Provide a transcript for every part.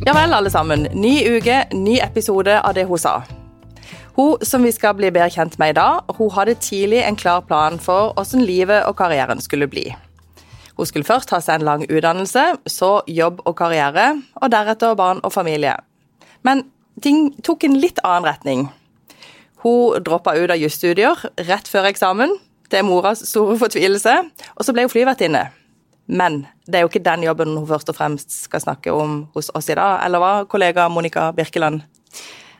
Ja vel, alle sammen. Ny uke, ny episode av det hun sa. Hun som vi skal bli bedre kjent med i dag, hun hadde tidlig en klar plan for hvordan livet og karrieren skulle bli. Hun skulle først ta seg en lang utdannelse, så jobb og karriere, og deretter barn og familie. Men ting tok en litt annen retning. Hun droppa ut av jusstudier rett før eksamen, til moras store fortvilelse, og så ble hun flyvertinne. Men det er jo ikke den jobben hun først og fremst skal snakke om hos oss i dag, eller hva, kollega Monica Birkeland?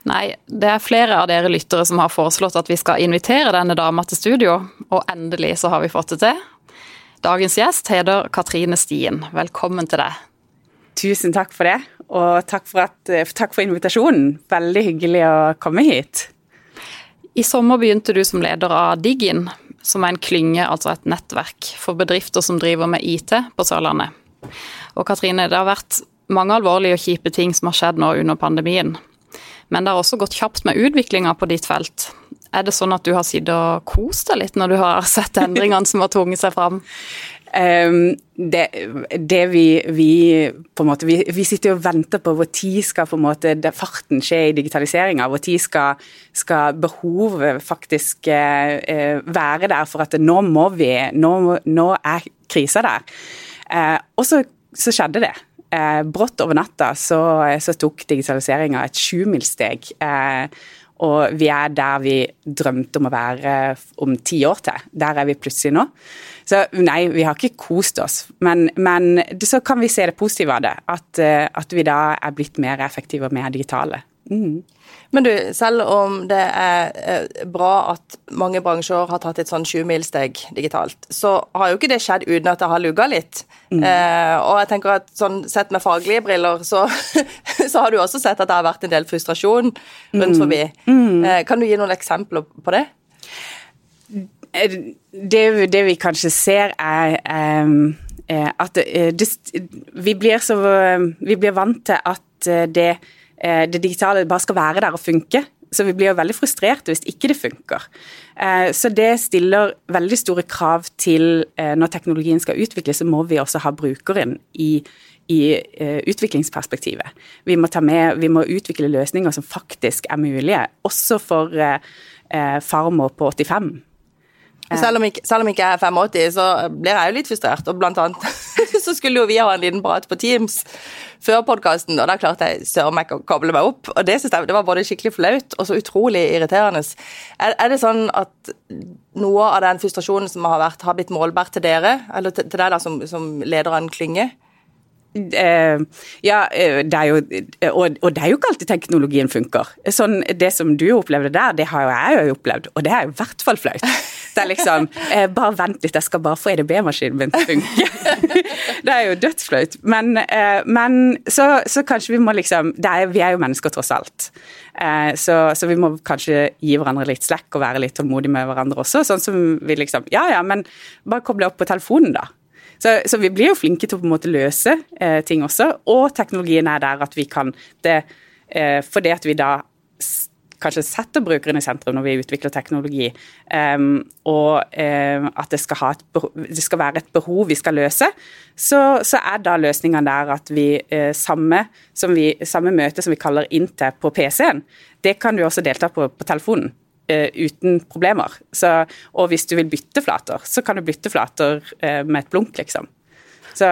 Nei, det er flere av dere lyttere som har foreslått at vi skal invitere denne dama til studio, og endelig så har vi fått det til. Dagens gjest heter Katrine Stien. Velkommen til deg. Tusen takk for det, og takk for, at, takk for invitasjonen. Veldig hyggelig å komme hit. I sommer begynte du som leder av Diggin, som er en klynge, altså et nettverk for bedrifter som driver med IT på Sørlandet. Og Katrine, det har vært mange alvorlige og kjipe ting som har skjedd nå under pandemien. Men det har også gått kjapt med utviklinga på ditt felt. Er det sånn at du har sittet og kost deg litt når du har sett endringene som har tvunget seg fram? Um, det, det vi, vi, på en måte, vi, vi, sitter og venter på hvor tid skal på en måte farten skje i digitaliseringa. Tid skal, skal behovet faktisk uh, være der for at nå må vi Nå, nå er krisa der. Uh, og så, så, skjedde det. Uh, brått over natta så, så tok digitaliseringa et sjumilssteg. Og vi er der vi drømte om å være om ti år til. Der er vi plutselig nå. Så nei, vi har ikke kost oss. Men, men så kan vi se det positive av det. At, eh, at, vi da er blitt mer effektive og mer digitale. Mm. Men du, selv om det er eh, bra at mange bransjer har tatt et sånn sjumilssteg digitalt, så har jo ikke det skjedd uten at det har lugga litt. Mm. Eh, og jeg tenker at sånn sett med faglige briller, så, så, har du også sett at det har vært en del frustrasjon rundt mm. forbi. Mm. Eh, kan du gi noen eksempler på det? det, det, vi kanskje ser, er um, at eh, det, vi, blir så, vi blir vant til at eh, det, det digitale bare skal være der og funke. Så vi blir jo veldig frustrerte hvis ikke det funker. Så det stiller veldig store krav til når teknologien skal utvikles, så må vi også ha brukeren i, i utviklingsperspektivet. Vi må, med, vi må, utvikle løsninger som faktisk er mulige, også for farmor på 85 selv om, ikke, selv om ikke jeg er 85, så blir jeg jo litt frustrert. Og blant annet så skulle jo vi ha en liten prat på Teams før podkasten, og da klarte jeg søren meg å koble meg opp. Og det synes jeg det var både skikkelig flaut og så utrolig irriterende. Er, er, det sånn at noe av den frustrasjonen som har vært, har blitt målbært til dere, eller til, til deg da som, som leder av en klynge? Uh, ja, eh, det er jo og, og, det er jo ikke alltid teknologien funker. Sånn, Det som du opplevde der, det har jo jeg jo opplevd, og det er jo i hvert fall flaut. Det er liksom Bare vent litt, jeg skal bare få EDB-maskinen min til å funke. det er jo dødsflaut. Men, men så, så, kanskje vi må liksom er, Vi er jo mennesker, tross alt. Så, så, vi må kanskje gi hverandre litt slack og være litt tålmodige med hverandre også. Sånn som vi liksom Ja ja, men bare koble opp på telefonen, da. Så, så, vi blir jo flinke til å på en måte løse eh, ting også, og teknologien er der at vi kan det eh, fordi at vi da kanskje setter brukeren i sentrum når vi utvikler teknologi, um, og um, at det skal, et, det skal, være et behov vi skal løse, så, så er da løsningen der at vi, uh, samme, vi samme, møte som vi kaller inn til på PC-en, det kan du også delta på på telefonen. Eh, uten problemer. Så, og hvis du vil bytte flater, så kan du bytte flater eh, med et blunk, liksom. Så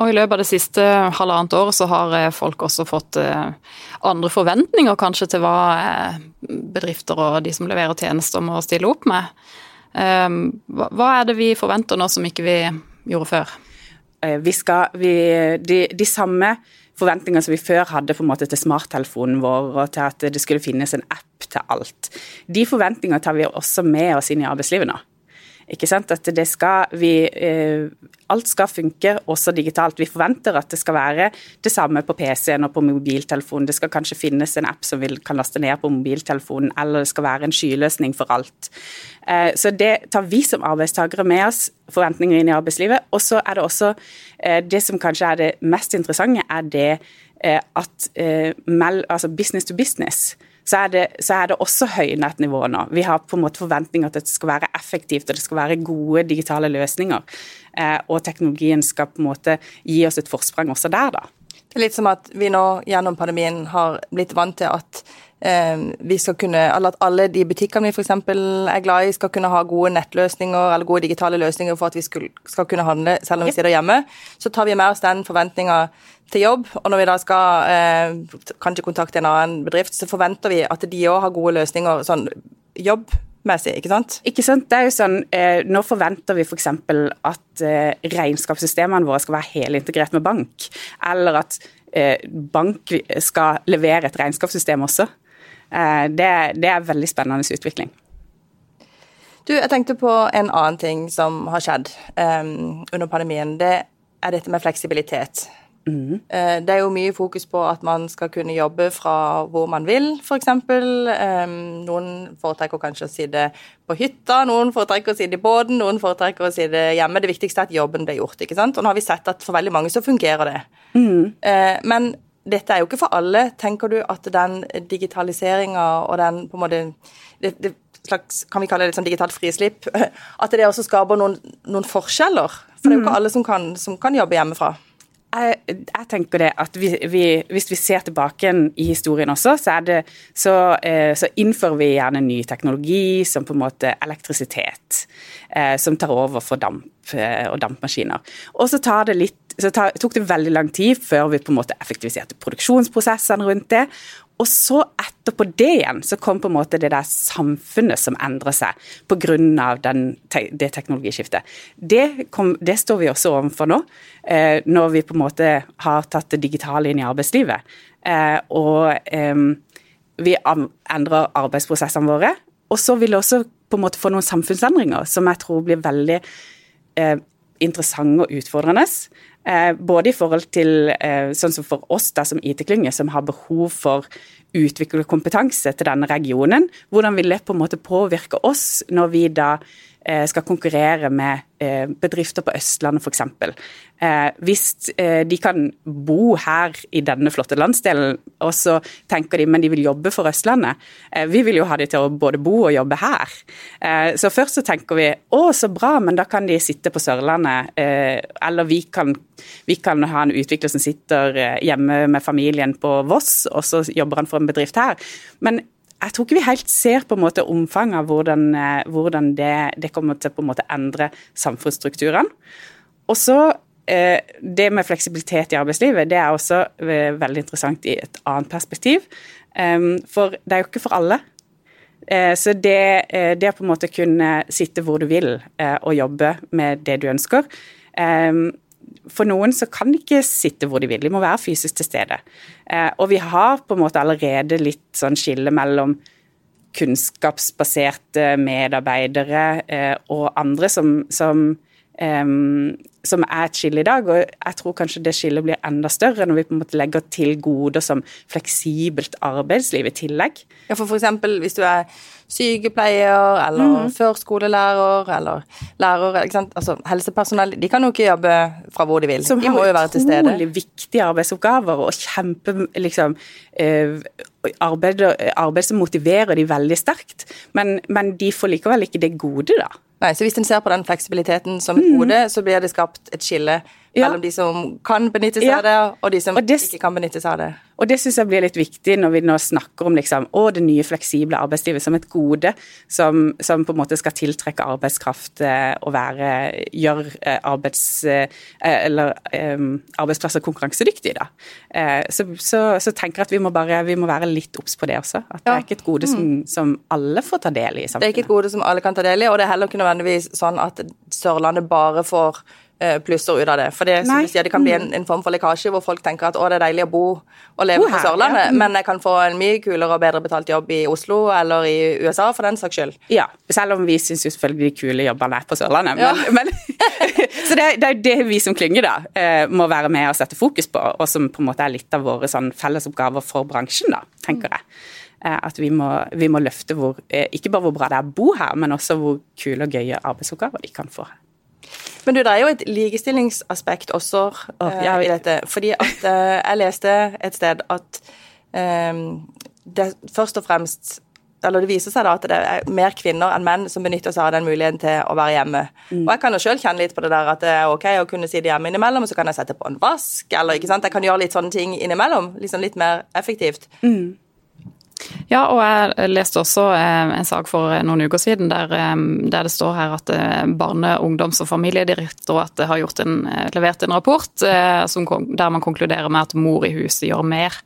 og I løpet av det siste halvannet året så har eh, folk også fått andre forventninger kanskje til hva bedrifter og de som leverer tjenester må stille opp med. Hva er det vi forventer nå som ikke vi gjorde før? Vi skal, vi, de, de samme forventninger som vi før hadde på en måte til smarttelefonen vår, og til at det skulle finnes en app til alt. De forventningene tar vi også med oss inn i arbeidslivet nå. Ikke sant? At det skal vi, eh, Alt skal funke, også digitalt. Vi forventer at det skal være det samme på PC-en og på mobiltelefonen. Det skal kanskje finnes en app som vi kan laste ned på mobiltelefonen, eller det skal være en skyløsning for alt. Eh, så det tar vi som arbeidstakere med oss, forventninger inn i arbeidslivet. Og så er det også eh, det som kanskje er det mest interessante, er det at altså business to business så er, det, så er det også høynet nivå nå. Vi har på en måte forventninger at det skal være effektivt og det skal være gode digitale løsninger. Eh, og teknologien skal på en måte gi oss et forsprang også der, da. Det er litt som at vi nå gjennom pandemien har blitt vant til at vi skal kunne, eller at alle de butikkene vi f.eks. er glad i, skal kunne ha gode nettløsninger eller gode digitale løsninger for at vi skal, skal kunne handle selv om vi sitter hjemme. Så tar vi med oss den forventninga til jobb, og når vi da skal eh, kanskje kontakte en annen bedrift, så forventer vi at de òg har gode løsninger sånn jobbmessig, ikke sant? Ikke sant. Det er jo sånn, eh, Nå forventer vi f.eks. at eh, regnskapssystemene våre skal være helintegrert med bank, eller at eh, bank skal levere et regnskapssystem også. Eh, det, det er veldig spennende utvikling. Du, jeg tenkte på en annen ting som har skjedd um, under pandemien. Det er dette med fleksibilitet. Mm. Det er jo mye fokus på at man skal kunne jobbe fra hvor man vil, f.eks. Noen foretrekker kanskje å sitte på hytta, noen foretrekker å sitte i båten, noen foretrekker å sitte hjemme. Det viktigste er at jobben blir gjort. ikke sant? Og nå har vi sett at for veldig mange så fungerer det. Mm. Men dette er jo ikke for alle. Tenker du at den digitaliseringa og den på en måte det, det slags, kan vi kalle det litt sånn digitalt frislipp, at det også skaper noen, noen forskjeller? For det er jo ikke alle som kan, som kan jobbe hjemmefra jeg, jeg, tenker det at vi, vi, hvis vi ser tilbake i historien også, så, det, så, eh, så, innfører vi gjerne ny teknologi som på en måte elektrisitet, eh, som tar over for damp eh, og dampmaskiner. Og så, det litt, så tok det veldig lang tid før vi på en måte effektiviserte produksjonsprosessene rundt det. Og så etterpå det igjen, så kom på en måte det der samfunnet som endrer seg pga. det teknologiskiftet. Det, kom, det, står vi også overfor nå, eh, når vi på en måte har tatt det digitale inn i arbeidslivet. Eh, og eh, vi endrer arbeidsprosessene våre. Og så vil det også på en måte få noen samfunnsendringer som jeg tror blir veldig eh, interessante og utfordrende. Eh, både i forhold til eh, sånn som for oss da, som IT-klynge, som har behov for utvikle kompetanse til denne regionen. Hvordan vil det på en måte påvirke oss når vi da skal konkurrere med eh, bedrifter på Østlandet f.eks. Eh, hvis de kan bo her i denne flotte landsdelen, og så tenker de men de vil jobbe for Østlandet. Vi vil jo ha de til å både bo og jobbe her. Så først så tenker vi å så bra, men da kan de sitte på Sørlandet. Eller vi kan, vi kan ha en utvikler som sitter hjemme med familien på Voss, og så jobber han for en bedrift her. Men jeg tror ikke vi helt ser på en måte omfanget av hvordan, eh, hvordan det, det, kommer til å en endre samfunnsstrukturene. Og så eh, det med fleksibilitet i arbeidslivet, det er også eh, veldig interessant i et annet perspektiv. Ehm, for det er jo ikke for alle. Så det, det å på en måte kunne sitte hvor du vil og jobbe med det du ønsker ehm, for noen så kan de ikke sitte hvor de vil, de må være fysisk til stede. Eh, og vi har på en måte allerede litt sånn skille mellom kunnskapsbaserte medarbeidere eh, og andre som, som, som, er et skille i dag. Og jeg tror kanskje det skillet blir enda større når vi på en måte legger til goder som fleksibelt arbeidsliv i tillegg. Ja, for f.eks. hvis du er sykepleier eller mm. førskolelærer eller lærer ikke sant? Altså, Helsepersonell de kan jo ikke jobbe fra hvor de vil. Som de må jo være til stede. Som har utrolig viktige arbeidsoppgaver og kjempe liksom eh, arbeid, arbeid, som motiverer de veldig sterkt. Men, men de får likevel ikke det gode, da. Nei, så Hvis en ser på den fleksibiliteten som et gode, så blir det skapt et skille ja. mellom de som kan benytte seg ja. av det, og de som og det, ikke kan benytte seg av det. Og Det syns jeg blir litt viktig når vi nå snakker om liksom, å, det nye fleksible arbeidslivet som et gode som, som på en måte skal tiltrekke arbeidskraft eh, og være, gjøre eh, arbeids, eh, eller, arbeidsplasser konkurransedyktige. Da. Så, så, så, tenker jeg at vi må, bare, vi må være litt obs på det også. At det er ikke et gode som, mm. som, alle får ta del i. i samfunnet. Det er ikke et gode som alle kan ta del i, og det er heller ikke nødvendigvis sånn at Sørlandet bare får plusser ut av det. For det, som du sier, det kan bli en, en, form for lekkasje hvor folk tenker at å, det er deilig å bo og leve på Sørlandet, ja. men jeg kan få en mye kulere og bedre betalt jobb i Oslo eller i USA for den saks skyld. Ja, selv om vi syns selvfølgelig de kule jobbene er på Sørlandet. Ja. Men, så det, det, er det vi som klynge da eh, må være med og sette fokus på, og som på en måte er litt av våre sånn fellesoppgaver for bransjen, da, tenker jeg eh, at vi må, vi må løfte hvor, ikke bare hvor bra det er å bo her, men også hvor kule og gøye arbeidsoppgaver de kan få her. Men du, det er jo et likestillingsaspekt også oh, ja, i dette. Fordi at uh, jeg leste et sted at um, det først og fremst eller det viser seg da at det er mer kvinner enn menn som benytter seg av den muligheten til å være hjemme. Mm. Og jeg kan jo sjøl kjenne litt på det der at det er ok å kunne sitte hjemme innimellom, og så kan jeg sette på en vask, eller ikke sant. Jeg kan gjøre litt sånne ting innimellom. Liksom litt mer effektivt. Mm. Ja, og jeg leste også eh, en sak for noen uker siden der, eh, der det står her at eh, Barne-, ungdoms- og familiedirektoratet har en, levert en rapport som, der man konkluderer med at mor i huset gjør mer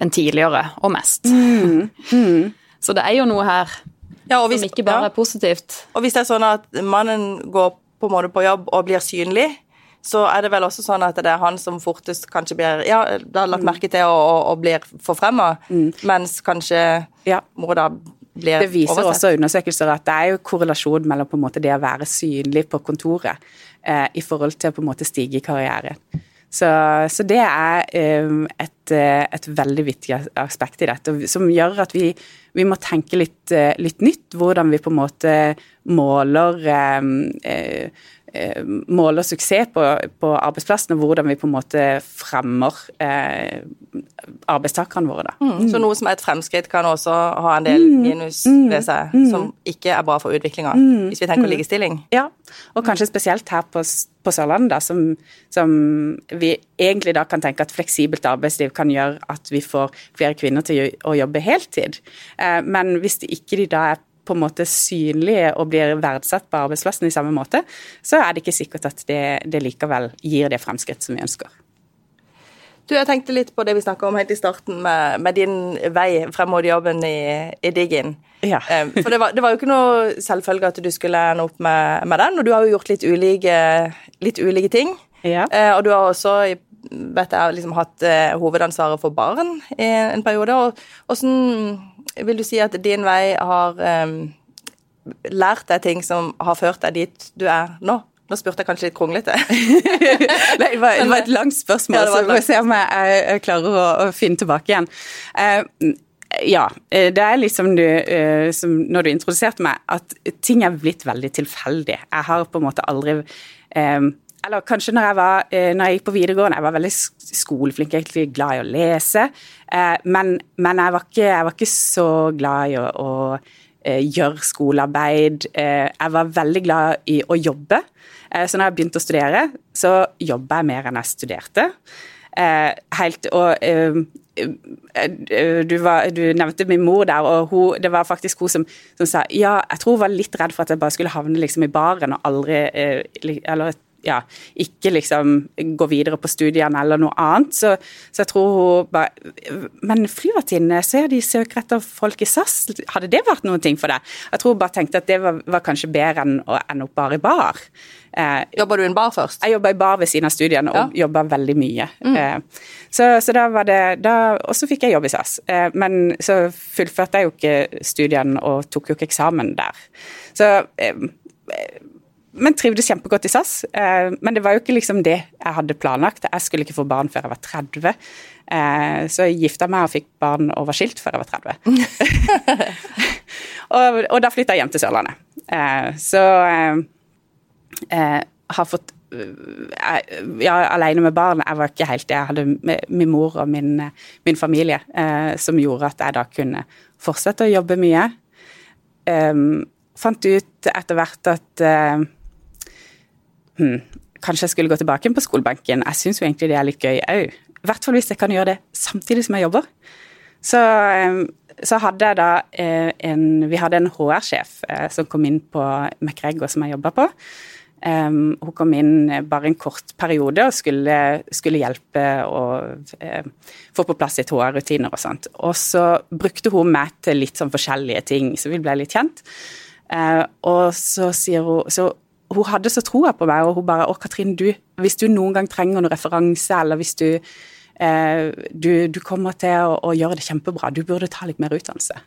enn tidligere, og mest. Mm. Mm. Så det er jo noe her ja, hvis, som ikke bare ja. er positivt. Og hvis det er sånn at mannen går på måte på jobb og blir synlig, så er det vel også sånn at det er han som fortest kanskje blir ja, da lagt mm. merke til og, og, og blir forfremma, mm. mens kanskje ja. mor da blir oversett. Det viser oversett. også undersøkelser at det er jo korrelasjon mellom på en måte det å være synlig på kontoret eh, i forhold til å på en måte stige i karrieren. Så, så det er eh, et, et, veldig viktig aspekt i dette, som gjør at vi, vi må tenke litt, eh, litt, nytt. Hvordan vi på en måte måler eh, Eh, måler suksess på, på arbeidsplassen, og hvordan vi på en måte fremmer eh, arbeidstakerne våre. Da. Mm. Så noe som er et fremskritt, kan også ha en del mm. minus mm. ved seg, mm. som ikke er bra for utviklinga, mm. hvis vi tenker mm. likestilling? Ja, og kanskje spesielt her på, på Sørlandet, da, som, som, vi egentlig da kan tenke at fleksibelt arbeidsliv kan gjøre at vi får flere kvinner til å jobbe heltid. Eh, men hvis de ikke de da er på en måte synlige og blir verdsatt på arbeidsplassen i samme måte, så er det ikke sikkert at det, det likevel gir det fremskritt som vi ønsker. Du, Jeg tenkte litt på det vi snakka om helt i starten, med, med, din vei frem mot jobben i, i Diggin. Ja. Eh, for det var, det var, jo ikke noe selvfølge at du skulle ende opp med, med, den, og du har jo gjort litt ulike, litt ulike ting. Ja. Eh, og du har også vet jeg, liksom hatt eh, hovedansvaret for barn i en periode. og Hvordan vil du si at din vei har um, lært deg ting som har ført deg dit du er nå? Nå spurte jeg kanskje litt kronglete. Nei, det var, det var, et langt spørsmål, ja, så vi får se om jeg, jeg klarer å, å, finne tilbake igjen. Uh, ja, eh, det er liksom du, uh, som når du introduserte meg, at ting er blitt veldig tilfeldig. Jeg har på en måte aldri um, eller kanskje når jeg, var, når jeg gikk på videregående, jeg var veldig skoleflink, egentlig glad i å lese. Men, men jeg, var ikke, jeg, var ikke, så glad i å, å gjøre skolearbeid. Jeg var veldig glad i å jobbe. Eh, så når jeg begynte å studere, så jobba jeg mer enn jeg studerte. Eh, helt, og eh, du, var, du, nevnte min mor der, og hun, det var faktisk hun som, som, sa ja, jeg tror hun var litt redd for at jeg bare skulle havne liksom i baren og aldri Eller ja, ikke liksom gå videre på studiene eller noe annet. Så, så jeg tror hun bare Men flyvertinne, ser de søker etter folk i SAS. Hadde det vært noen ting for deg? Jeg tror hun bare tenkte at det var, var kanskje bedre enn å ende opp bare i bar. Eh, jobba du i en bar først? Jeg jobba i bar ved siden av studiene, og ja. jobba veldig mye. Mm. Eh, så, så, da var det Og så fikk jeg jobb i SAS. Eh, men så fullførte jeg jo ikke studiene og tok jo ikke eksamen der. Så eh, men trivdes kjempegodt i SAS. Eh, men det var jo ikke liksom det jeg hadde planlagt. Jeg skulle ikke få barn før jeg var 30. Eh, så jeg gifta meg og fikk barn og var skilt før jeg var 30. og, og, da flytta jeg hjem til Sørlandet. Eh, så jeg har fått ja, alene med barn, jeg var ikke helt det. Jeg hadde min mor og min, min familie som gjorde at jeg da kunne fortsette å jobbe mye. Um, fant ut etter hvert at uh, hm, kanskje jeg skulle gå tilbake på skolebenken. Jeg syns jo egentlig det er litt gøy òg. I hvert fall hvis jeg kan gjøre det samtidig som jeg jobber. Så, så hadde jeg da eh, en Vi hadde en HR-sjef eh, som kom inn på McGregor, som jeg jobba på. Hun kom inn bare en kort periode og skulle, skulle hjelpe uh, få på plass litt HR-rutiner og sånt. Og så brukte hun meg til litt sånn forskjellige ting, så vi ble litt kjent. Og så sier hun Så hun hadde så troa på meg, og hun bare Å, Katrin, du, hvis du noen gang trenger noen referanse, eller hvis du eh, du, du, kommer til å, å, gjøre det kjempebra, du burde ta litt mer utdannelse.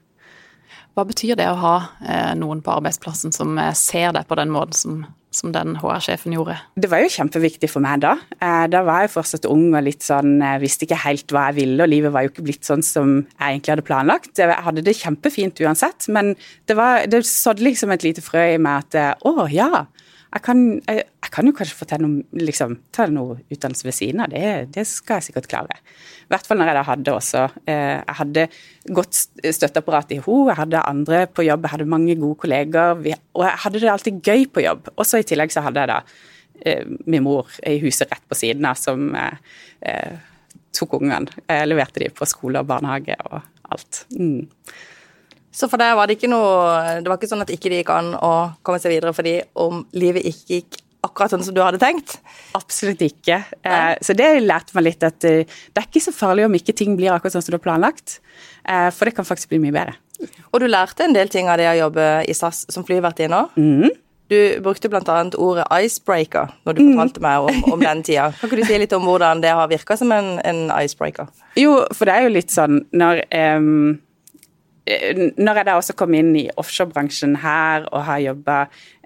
Hva betyr det å ha eh, noen på arbeidsplassen som eh, ser deg på den måten som, som den HR-sjefen gjorde? Det var jo kjempeviktig for meg da. Eh, da var jeg fortsatt ung og litt sånn, jeg visste ikke helt hva jeg ville, og livet var jo ikke blitt sånn som jeg egentlig hadde planlagt. Jeg hadde det kjempefint uansett, men det, var, det sådde liksom et lite frø i meg at å ja, jeg kan, jeg, jeg kan, jo kanskje få ta noe, liksom, ta noe utdannelse ved siden av. Det, det, skal jeg sikkert klare. I hvert fall når jeg da hadde også eh, Jeg hadde godt støtteapparat i HO, jeg hadde andre på jobb, jeg hadde mange gode kolleger, vi, og jeg hadde det alltid gøy på jobb. Også i tillegg så hadde jeg da eh, min mor i huset rett på siden av som eh, eh tok ungene. Jeg leverte de på skole og barnehage og alt. Mm. Så for deg var det ikke noe Det var ikke sånn at ikke det gikk an å komme seg videre fordi om livet ikke gikk akkurat sånn som du hadde tenkt? Absolutt ikke. Eh, så det lærte meg litt at eh, det er ikke så farlig om ikke ting blir akkurat sånn som du har planlagt, eh, for det kan faktisk bli mye bedre. Og du lærte en del ting av det å jobbe i SAS som flyvertinne òg? Mm. Du brukte bl.a. ordet 'icebreaker' når du mm. fortalte meg om, om, den tida. Kan ikke du si litt om hvordan det har virka som en, en, icebreaker? Jo, for det er jo litt sånn når um når jeg da også kom inn i offshorebransjen her og har jobba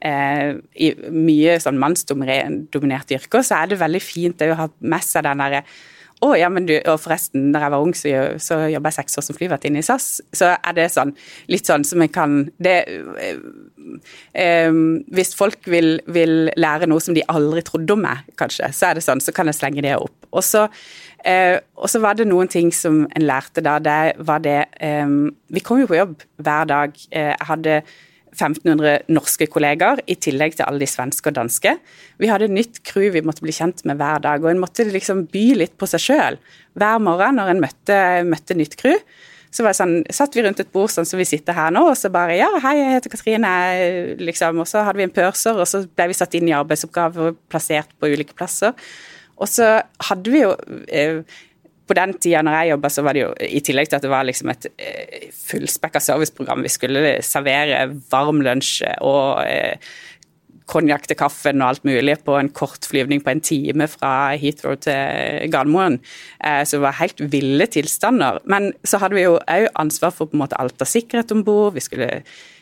eh, i mye sånn mannsdominerte yrker, så er det veldig fint å ha med seg den derre å, ja, men du, og forresten, da jeg var ung, så, så jobba jeg seks år som flyvertinne i SAS. Så er det sånn, litt sånn som jeg kan det, øh, Hvis folk vil, vil, lære noe som de aldri trodde om meg, kanskje, så er det sånn, så kan jeg slenge det opp. Og så, så var det noen ting som en lærte da. Det var det Vi kom jo på jobb hver dag. jeg hadde 1500 norske kollegaer, i tillegg til alle de svenske og danske. Vi hadde nytt crew vi måtte bli kjent med hver dag, og en måtte liksom by litt på seg sjøl. Hver morgen når en møtte, møtte nytt crew, så var det sånn, satt vi rundt et bord sånn som vi sitter her nå, og så bare Ja, hei, jeg heter Katrine, liksom. Og så hadde vi en pørser, og så ble vi satt inn i arbeidsoppgaver og plassert på ulike plasser. Og så hadde vi jo eh, på den tida når jeg jobba, så var det jo i tillegg til at det var liksom et eh, fullspekka serviceprogram. Vi skulle servere varm lunsj og eh, konjakk til kaffen og alt mulig på en kort flyvning på en time fra Heathrow til Gardermoen. Eh, så det var helt ville tilstander. Men så hadde vi jo òg ansvar for på en måte alt av sikkerhet om bord. Vi skulle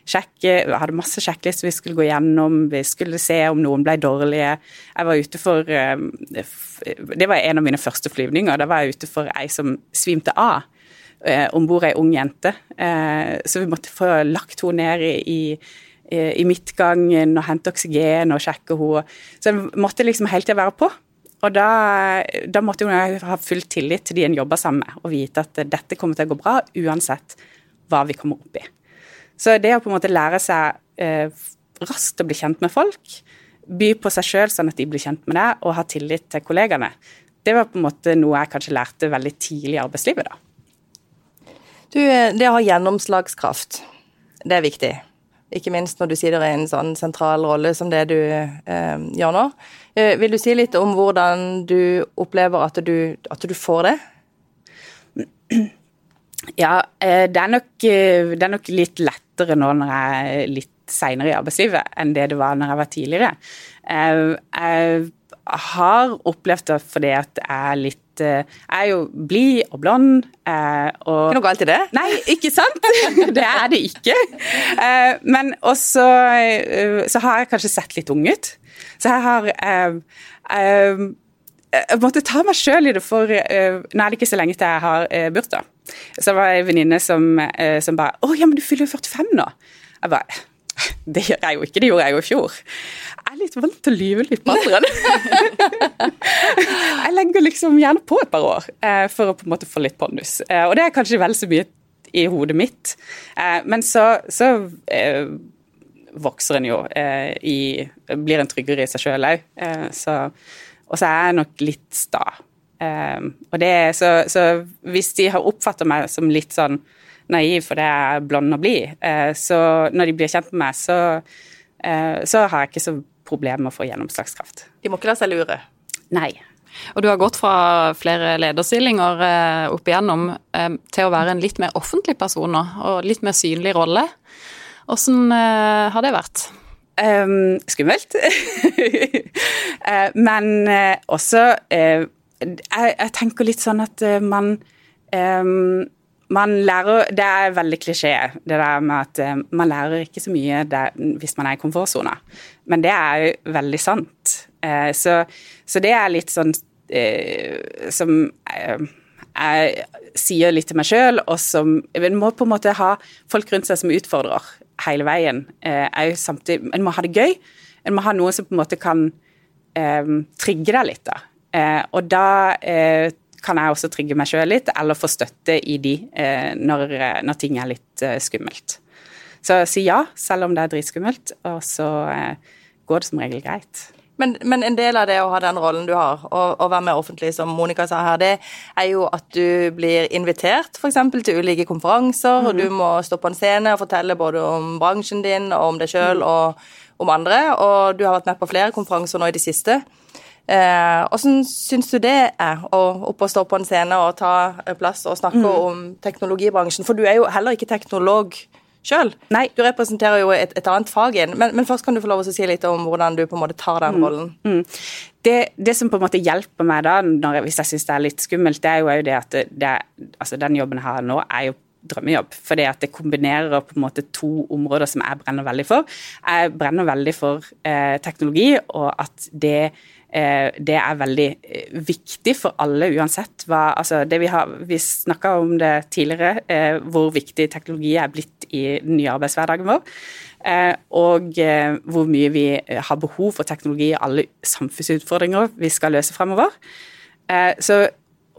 sjekke, vi hadde masse sjekklister vi skulle gå gjennom, vi skulle se om noen ble dårlige. Jeg var ute for eh, Det var en av mine første flyvninger. Da var jeg ute for ei som svimte av eh, om bord ei ung jente. Så vi måtte få lagt henne ned i, i, i midtgangen og hente oksygen og sjekke henne. Så jeg måtte liksom hele tida være på. Og da, da måtte hun ha full tillit til de en jobber sammen med, og vite at dette kommer til å gå bra uansett hva vi kommer opp i. Så det å på en måte lære seg eh, raskt å bli kjent med folk, by på seg sjøl sånn at de blir kjent med deg, og ha tillit til kollegaene, det var på en måte noe jeg kanskje lærte veldig tidlig i arbeidslivet. da. Du, eh, det å ha gjennomslagskraft, det er viktig. Ikke minst når du sitter i en sånn sentral rolle som det du eh, gjør nå. Eh, vil du si litt om hvordan du opplever at du, at du får det? Ja, eh, det er, nok, eh, det er nok litt lettere nå når jeg er litt seinere i arbeidslivet enn det det var når jeg var tidligere. Eh, jeg har opplevd det fordi at jeg er litt Jeg er jo blid og blond. Og, ikke noe galt i det? Nei, ikke sant? Det er det ikke. Men også så har jeg kanskje sett litt ung ut. Så jeg har jeg måtte ta meg sjøl i det, for nå er det ikke så lenge til jeg har bursdag. Så var det ei venninne som, eh, som bare 'Å ja, men du fyller jo 45 nå'. Jeg bare det gjør jeg jo ikke, det gjorde jeg jo i fjor. Jeg er litt vant til å lyve litt på alderen. liksom gjerne på et par år eh, for å på en måte få litt pondus. Eh, og det er kanskje vel så mye i hodet mitt. men så, så vokser en jo i Blir en tryggere i seg sjøl òg. og så er jeg nok litt sta. Og det, så, så, hvis de har oppfatta meg som litt sånn naiv fordi jeg er blond og blid, så når de blir kjent med meg, så, så har jeg ikke så problemer med å få gjennomslagskraft. De må ikke la seg lure? Nei. Og du har gått fra flere lederstillinger uh, opp igjennom til å være en litt mer offentlig person nå, og litt mer synlig rolle. Hvordan har det vært? Um, skummelt. men også jeg, tenker litt sånn at man um, man lærer Det er veldig klisjé, det der med at man lærer ikke så mye der, hvis man er i komfortsona. Men det er jo veldig sant. Uh, så, så, det er litt sånn som jeg sier litt til meg sjøl, og som En må på en måte ha folk rundt seg som utfordrer hele veien. En må ha det gøy, en må ha noen som på en måte kan eh, trigge deg litt, da. Eh, og da eh, kan jeg også trigge meg sjøl litt, eller få støtte i de eh, når, når, ting er litt eh, skummelt. Så si ja, selv om det er dritskummelt, og så går det som regel greit. Men, men, en del av det å ha den rollen du har, og, og være med offentlig, som Monica sa her, det er jo at du blir invitert f.eks. til ulike konferanser, mm. og du mhm. må stå på en scene og fortelle både om bransjen din og om deg sjøl mm. og om andre. Og du har vært med på flere konferanser nå i det siste. Eh, hvordan syns du det er å opp og stå på en scene og ta plass og snakke mm. om teknologibransjen? For du er jo heller ikke teknolog sjøl. Du representerer jo et, et annet fag igjen. Men, men, først kan du få lov å si litt om hvordan du på en måte tar den mm. rollen. Mm. Det, det, som på en måte hjelper meg da, jeg, hvis jeg syns det er litt skummelt, det er jo det at det, altså den jobben jeg har nå, er jo drømmejobb. Fordi at det kombinerer på en måte to områder som jeg brenner veldig for. Jeg brenner veldig for eh, teknologi, og at det det er veldig eh, viktig for alle, uansett hva altså det Vi, har, vi snakka om det tidligere, eh, hvor viktig teknologi er blitt i den nye arbeidshverdagen vår. Og hvor mye vi har behov for teknologi i alle samfunnsutfordringer vi skal løse fremover. Så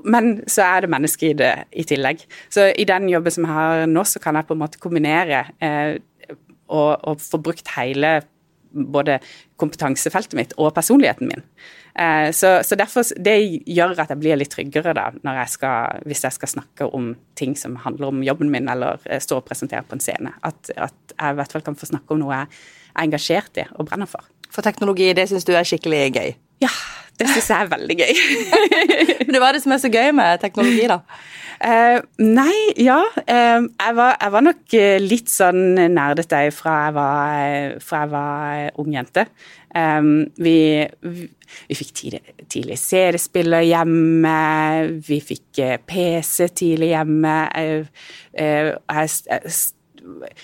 men så er det mennesker i det i tillegg. Så i den jobben som jeg har nå, så kan jeg på en måte kombinere eh, og, og, få brukt hele både kompetansefeltet mitt og personligheten min. Eh, så, så, derfor, Det gjør at jeg blir litt tryggere da, jeg skal, hvis jeg skal snakke om ting som handler om jobben min, eller eh, stå og presentere på en scene. At, at jeg i hvert fall kan få snakke om noe jeg er engasjert i og brenner for. For teknologi, det syns du er skikkelig gøy? Ja, det syns jeg er veldig gøy. Men Hva er det som er så gøy med teknologi, da? Uh, nei, ja. Uh, jeg, var, jeg, var, nok litt sånn nerdete fra jeg fra jeg var ung jente. Um, vi, vi, vi, fikk tidlig, tidlig CD-spiller hjemme, vi fikk PC tidlig hjemme. Uh, jeg,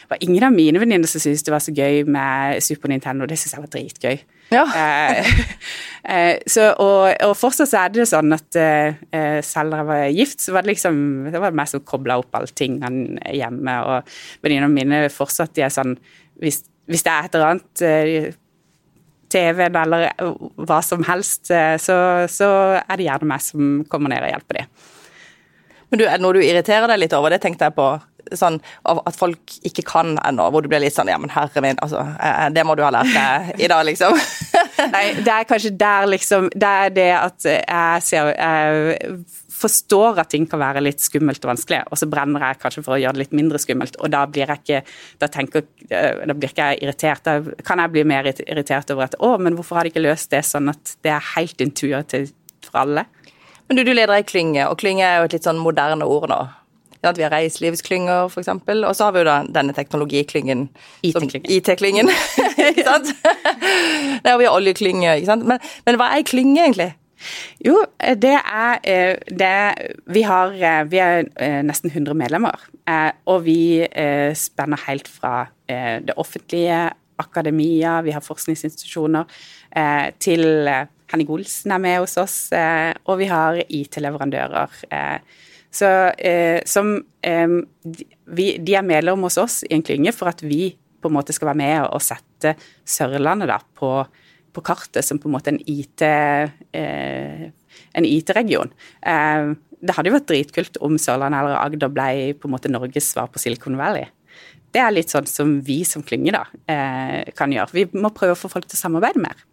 var ingen av mine venninner som syntes det var så gøy med Super Nintendo. Det syntes jeg var dritgøy. Ja. eh, eh, så, og, og, fortsatt så er det sånn at eh, selv da jeg var gift, så var det liksom det var meg som kobla opp alltingene hjemme. Og venninnene mine fortsatt de er sånn hvis, hvis, det er et eller annet TV-en eller hva som helst, så, så, er det gjerne meg som kommer ned og hjelper dem. Men du, er det noe du irriterer deg litt over? Det tenkte jeg på sånn at folk ikke kan ennå, hvor du blir litt sånn ja, men herre min, altså, eh, det må du ha lært deg i dag, liksom. Nei, det er kanskje der, liksom Det er det at jeg ser Jeg forstår at ting kan være litt skummelt og vanskelig, og så brenner jeg kanskje for å gjøre det litt mindre skummelt, og da blir jeg ikke Da tenker eh, Da blir ikke jeg irritert. Da kan jeg bli mer irritert over at å, men hvorfor har de ikke løst det sånn at det er helt intuitivt for alle? Men du, du leder ei klynge, og klynge er jo et litt sånn moderne ord nå. At vi har reiselivsklynger, f.eks. Og så har vi jo da denne teknologiklyngen. IT-klyngen. ikke sant? Der vi har oljeklynger, ikke sant. Men, men hva er ei klynge, egentlig? Jo, det er, eh, det vi, har, eh, vi er eh, nesten 100 medlemmer. Og vi spenner helt fra det offentlige, akademia, vi har forskningsinstitusjoner, til Henning Olsen er med hos oss, og vi har IT-leverandører så eh, som eh, vi, De er medlem hos oss i en klynge for at vi på en måte skal være med og sette Sørlandet da på, på kartet som på en måte en IT eh, IT-region. Eh, det hadde jo vært dritkult om Sørlandet eller Agder ble på en måte Norges svar på Silicon Valley. Det er litt sånn som vi som klynge da, eh, kan gjøre. Vi må prøve å få folk til å samarbeide mer.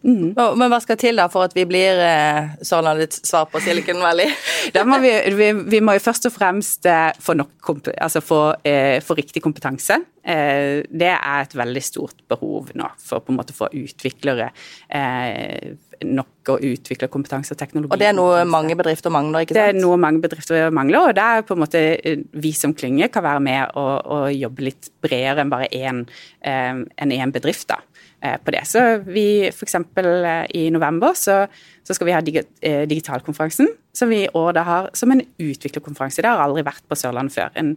Mm. Men hva skal til da for at vi blir eh, Sørlandets svar på Silicon Valley? da må vi, vi, vi, må jo først og fremst eh, få, nok, altså få, eh, få riktig kompetanse. Eh, det er et veldig stort behov nå for på en måte å få utviklere eh, nok å utvikle kompetanse og teknologi. Og det er noe mange bedrifter mangler, ikke sant? Det er noe mange bedrifter mangler, og det er på en måte eh, vi som klynge kan være med og, og jobbe litt bredere enn bare én en bedrift. da. Eh, på det. Så vi f.eks. Eh, i november så, så, skal vi ha eh, digitalkonferansen, som vi i år da har som en utviklerkonferanse. Det har aldri vært på Sørlandet før. En,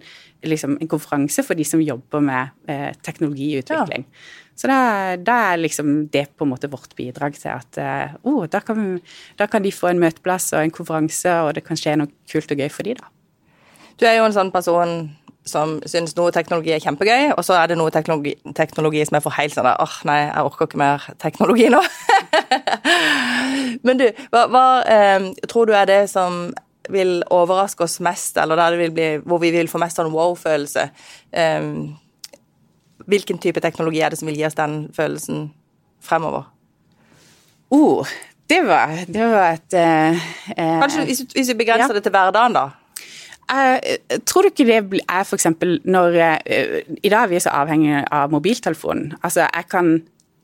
liksom, en konferanse for de som jobber med eh, teknologiutvikling. Ja. Så da, da, er liksom det på en måte vårt bidrag til at eh, oh, da, kan, da kan de få en møteplass og en konferanse, og det kan skje noe kult og gøy for de da. Du er jo en sånn person som syns noe teknologi er kjempegøy, og så er det noe teknologi, teknologi som er for helt sånn åh, oh, nei, jeg orker ikke mer teknologi nå. Men du, hva, hva eh, tror du er det som vil overraske oss mest, eller der det vil bli, hvor vi vil få mest sånn wow-følelse? Eh, hvilken type teknologi er det som vil gi oss den følelsen fremover? Oh, det var, det var et eh, Kanskje hvis, hvis vi begrenser ja. det til hverdagen, da? Eh, tror du ikke det er f.eks. når uh, I dag er vi så avhengig av mobiltelefonen. Altså, jeg kan,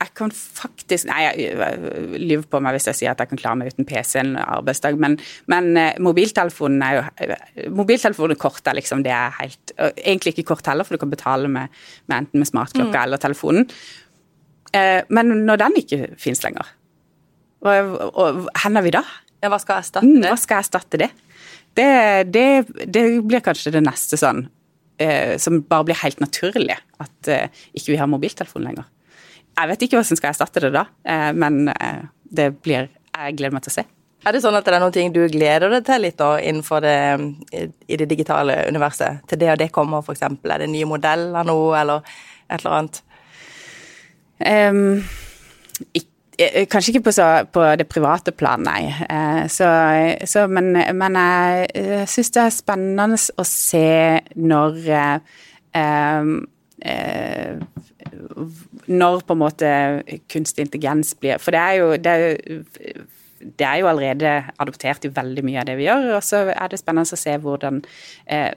jeg kan faktisk Nei, jeg lyver på meg hvis jeg sier at jeg kan klare meg uten PC en arbeidsdag, men, men uh, mobiltelefonen er jo uh, Mobiltelefonen og kort er liksom det er helt Egentlig ikke kort heller, for du kan betale med, med enten med smartklokka mm. eller telefonen. men når den ikke finnes lenger, hvor er vi da? Ja, hva skal erstatte mm, det? hva skal erstatte det? Det, det, det blir kanskje det neste sånn eh, som bare blir helt naturlig, at eh, ikke vi har mobiltelefon lenger. Jeg vet ikke hva som skal erstatte det da, eh, men eh, det blir Jeg gleder meg til å se. Er det sånn at det er noen ting du gleder deg til litt da, innenfor det, i det digitale universet? Til det og det kommer, f.eks.? Er det nye modeller nå, eller et eller annet? Um, ikke kanskje ikke på, så, på, det private plan, nei. Eh, så, så, men, men jeg syns det er spennende å se når eh, Når på en måte kunstig intelligens blir For det er jo, det er, det er jo allerede adoptert i veldig mye av det vi gjør. Og så er det spennende å se hvordan eh,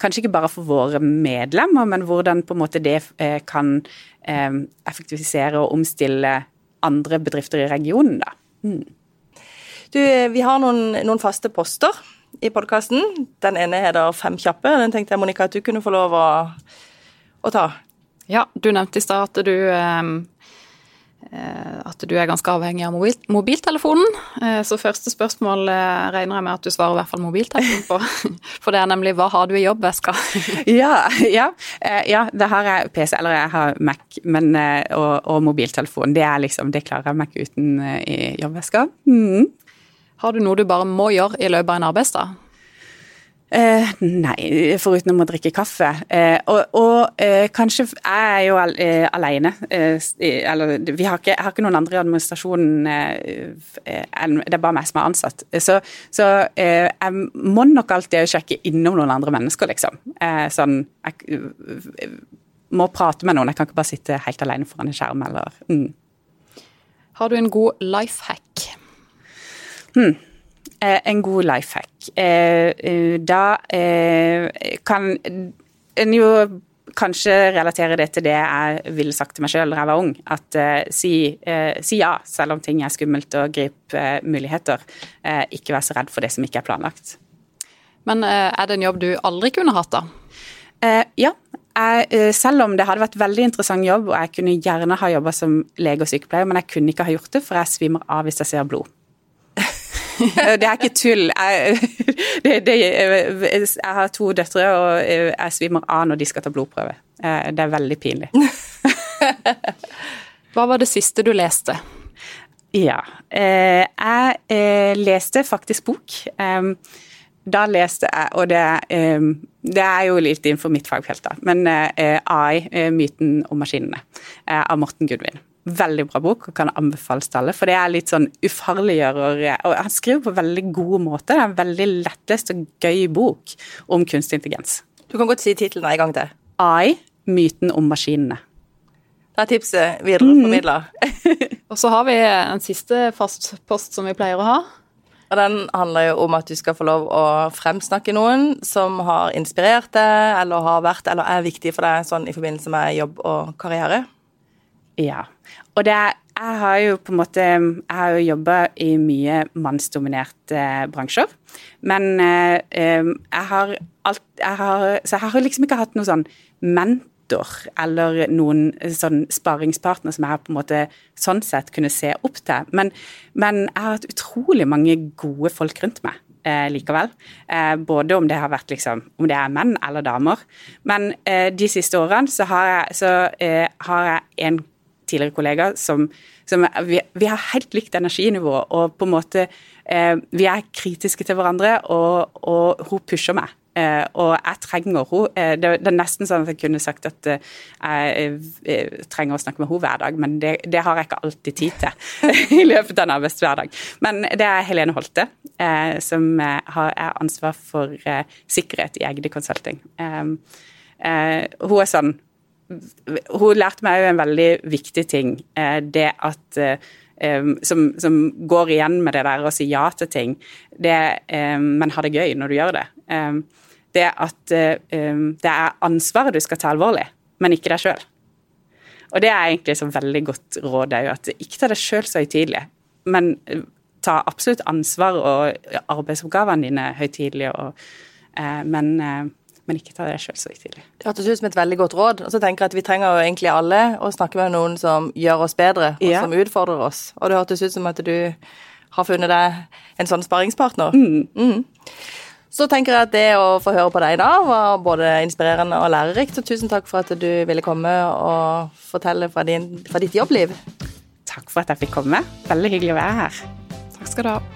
Kanskje ikke bare for våre medlemmer, men hvordan på en måte det eh, kan eh, effektivisere og omstille andre bedrifter i regionen, da. Mm. Du, vi har noen, noen faste poster i podkasten. Den ene heter Fem kjappe. Den tenkte jeg, Monica, at du kunne få lov å, å ta. Ja, du nevnte i stad at du eh, Eh, at du er ganske avhengig av mobil, mobiltelefonen. Eh, så første spørsmål eh, regner jeg med at du svarer i hvert fall mobiltelefonen på. For det er nemlig hva har du i jobbveska? ja, ja, ja, det har jeg PC, eller jeg har Mac men, og, og, mobiltelefon. Det er liksom, det klarer jeg meg uten i jobbveska. Mm. Har du noe du bare må gjøre i løpet av en arbeidsdag? Eh, nei, foruten å drikke kaffe. Eh, og, og eh, kanskje Jeg er jo al eh, alene. Eh, eller vi har ikke, jeg har ikke noen andre i administrasjonen eh, Det er bare meg som er ansatt. Så, så jeg må nok alltid sjekke innom noen andre mennesker, liksom. sånn Jeg må prate med noen. Jeg kan ikke bare sitte helt alene foran en skjerm eller mm. Har du en god life hack? Hmm. Eh, en god life hack. Eh, eh, da kan en jo kanskje relatere det til det jeg ville sagt til meg sjøl da jeg var ung. At uh, si, uh, si, ja, selv om ting er skummelt, og grip uh, muligheter. ikke vær så redd for det som ikke er planlagt. Men er det en jobb du aldri kunne hatt, da? ja. Jeg, selv om det hadde vært veldig interessant jobb, og jeg kunne gjerne ha jobba som lege og sykepleier, men jeg kunne ikke ha gjort det, for jeg svimer av hvis jeg ser blod. det er ikke tull. Jeg, det, det, jeg, har to døtre, og jeg svimer av når de skal ta blodprøve. Eh, det er veldig pinlig. Hva var det siste du leste? Ja, eh, jeg eh, leste faktisk bok. Da leste jeg, og det, det er jo litt innenfor mitt fagfelt, da, men AI, myten om maskinene, av Morten Gudvin veldig bra bok og kan anbefales til alle. For det er litt sånn ufarliggjører Og han skriver på veldig god måte. Det er en veldig lettlest og gøy bok om kunstig intelligens. Du kan godt si tittelen en gang til. AI myten om maskinene. Det er tipset videreformidla. Mm. og så har vi en siste fast post som vi pleier å ha. Og Den handler jo om at du skal få lov å fremsnakke noen som har inspirert deg, eller har vært eller er viktig for deg sånn i forbindelse med jobb og karriere. Ja. Og det jeg har jo på en måte Jeg har jo jobba i mye mannsdominerte bransjer. Men eh, jeg har alt jeg har, Så jeg har liksom ikke hatt noe sånn mentor eller noen sånn sparingspartner som jeg har på en måte sånn sett kunne se opp til. Men, men jeg har hatt utrolig mange gode folk rundt meg. Eh, likevel. Eh, både om det har vært liksom, om det er menn eller damer. Men eh, de siste årene så har jeg, så, eh, har tidligere kollega som, som vi, vi, har helt likt energinivå, og på en måte eh, Vi er kritiske til hverandre, og, og hun pusher meg. Eh, og jeg trenger henne. Det, det, er nesten sånn at jeg kunne sagt at jeg trenger å snakke med henne hver dag, men det, det har jeg ikke alltid tid til i løpet av en arbeidshverdag. Men det er Helene Holte, som har ansvar for sikkerhet i Egde Consulting. hun er sånn Hun lærte meg jo en veldig viktig ting. det at Um, som, som, går igjen med det der å si ja til ting, det, um, men ha det gøy når du gjør det. Um, det at det er ansvaret du skal ta alvorlig, men ikke deg sjøl. Og det er egentlig så veldig godt råd òg, at ikke ta deg sjøl så høytidelig, men ta absolutt ansvar og arbeidsoppgavene dine høytidelig, men men ikke ta det sjøl så tidlig. Det hørtes ut som et veldig godt råd. Og så tenker jeg at vi trenger jo egentlig alle å snakke med noen som gjør oss bedre, og ja. som utfordrer oss. Og det hørtes ut som at du har funnet deg en sånn sparringspartner. Mm. Mm. Så tenker jeg at det å få høre på deg da var både inspirerende og lærerikt. Så tusen takk for at du ville komme og fortelle fra, din, fra ditt jobbliv. Takk for at jeg fikk komme. Veldig hyggelig å være her. Takk skal du ha.